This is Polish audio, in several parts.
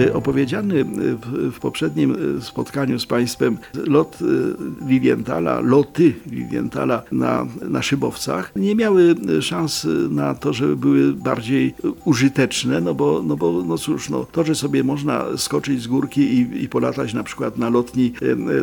Y, Opowiedziany y, w, poprzednim y, spotkaniu z Państwem lot Lilienthala, loty Lilienthala na, na szybowcach nie miały szans na to, żeby były bardziej użyteczne, no bo, no bo no cóż, no, to, że sobie można skoczyć z górki i, i polatać na przykład na lotni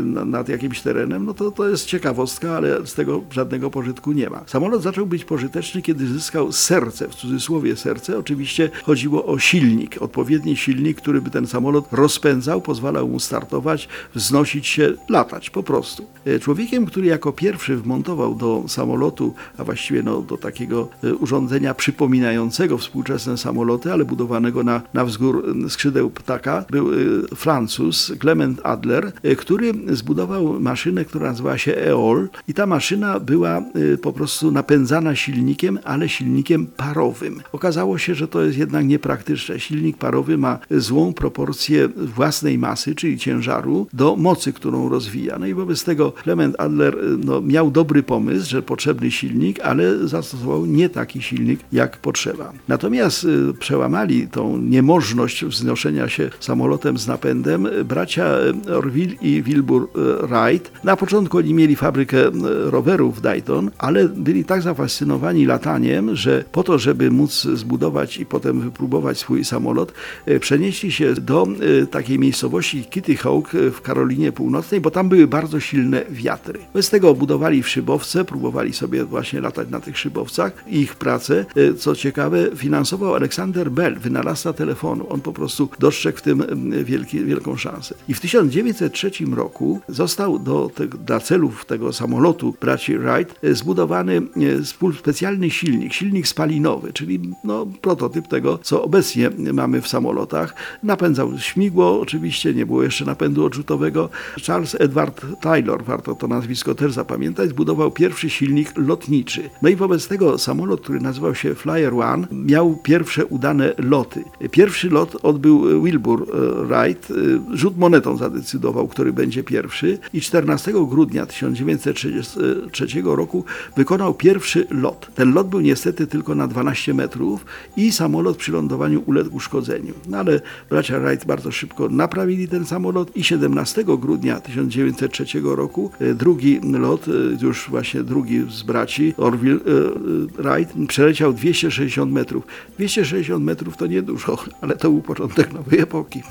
na- nad jakimś terenem, no to, to jest ciekawostka, ale z tego żadnego pożytku nie ma. Samolot zaczął być pożyteczny, kiedy zyskał serce, w cudzysłowie serce. Oczywiście chodziło o silnik, odpowiedni silnik, który by ten samolot rozpędzał, pozwalał mu startować, wznosić się, latać po prostu. E, Człowiekiem, który jako pierwszy wmontował do samolotu, a właściwie no, do takiego e, urządzenia przypominającego współczesne samoloty, ale budowanego na, na wzgór skrzydeł ptaka, był e, Francuz Clement Adler, który zbudował maszynę, która nazywała się EOL i ta maszyna była po prostu napędzana silnikiem, ale silnikiem parowym. Okazało się, że to jest jednak niepraktyczne. Silnik parowy ma złą proporcję własnej masy, czyli ciężaru, do mocy, którą rozwija. No i wobec tego Clement Adler e, no, miał dobry pomysł, że potrzebny silnik, ale zastosował nie taki silnik, jak potrzeba. Natomiast e, przełamali tą niemożność wznoszenia się samolotem z napędem e, bracia Orville i Wilbur Wright. Na początku oni mieli fabrykę rowerów w Dayton, ale byli tak zafascynowani lataniem, że po to, żeby móc zbudować i potem wypróbować swój samolot, przenieśli się do e, takiej miejscowości Kitty Hawk e, w Karolinie Północnej, bo tam były bardzo silne wiatry. Bez tego budowali w szybowce, próbowali sobie właśnie latać na tych szybowcach. Ich pracę, e, co ciekawe, finansował Alexander Bell, wynalazca telefonu. On po prostu dostrzegł w tym wielki, wielką szansę. I w 1903 roku został do te, dla celów tego samolotu braci Wright zbudowany specjalny silnik, silnik spalinowy, czyli no, prototyp tego, co obecnie mamy w samolotach. Napędzał śmigło, oczywiście nie było jeszcze napędu odrzutowego. Charles Edward Taylor, warto to nazwisko też zapamiętać, zbudował pierwszy silnik lotniczy. No i wobec tego samolot, który nazywał się Flyer One, miał pierwsze udane loty. Pierwszy lot odbył Wilbur e, Wright. E, Rzut monetą zadecydował, który będzie pierwszy i 14 grudnia 1933 roku wykonał pierwszy lot. Ten lot był niestety tylko na 12 metrów i samolot przy lądowaniu uległ uszkodzeniu. No ale bracia Wright bardzo szybko naprawili ten samolot i 17 grudnia 1903 roku e, drugi lot, e, już właśnie drugi z braci, Orville e, Wright, przeleciał 260 metrów. 260 metrów to niedużo, ale to był początek nowej epoki.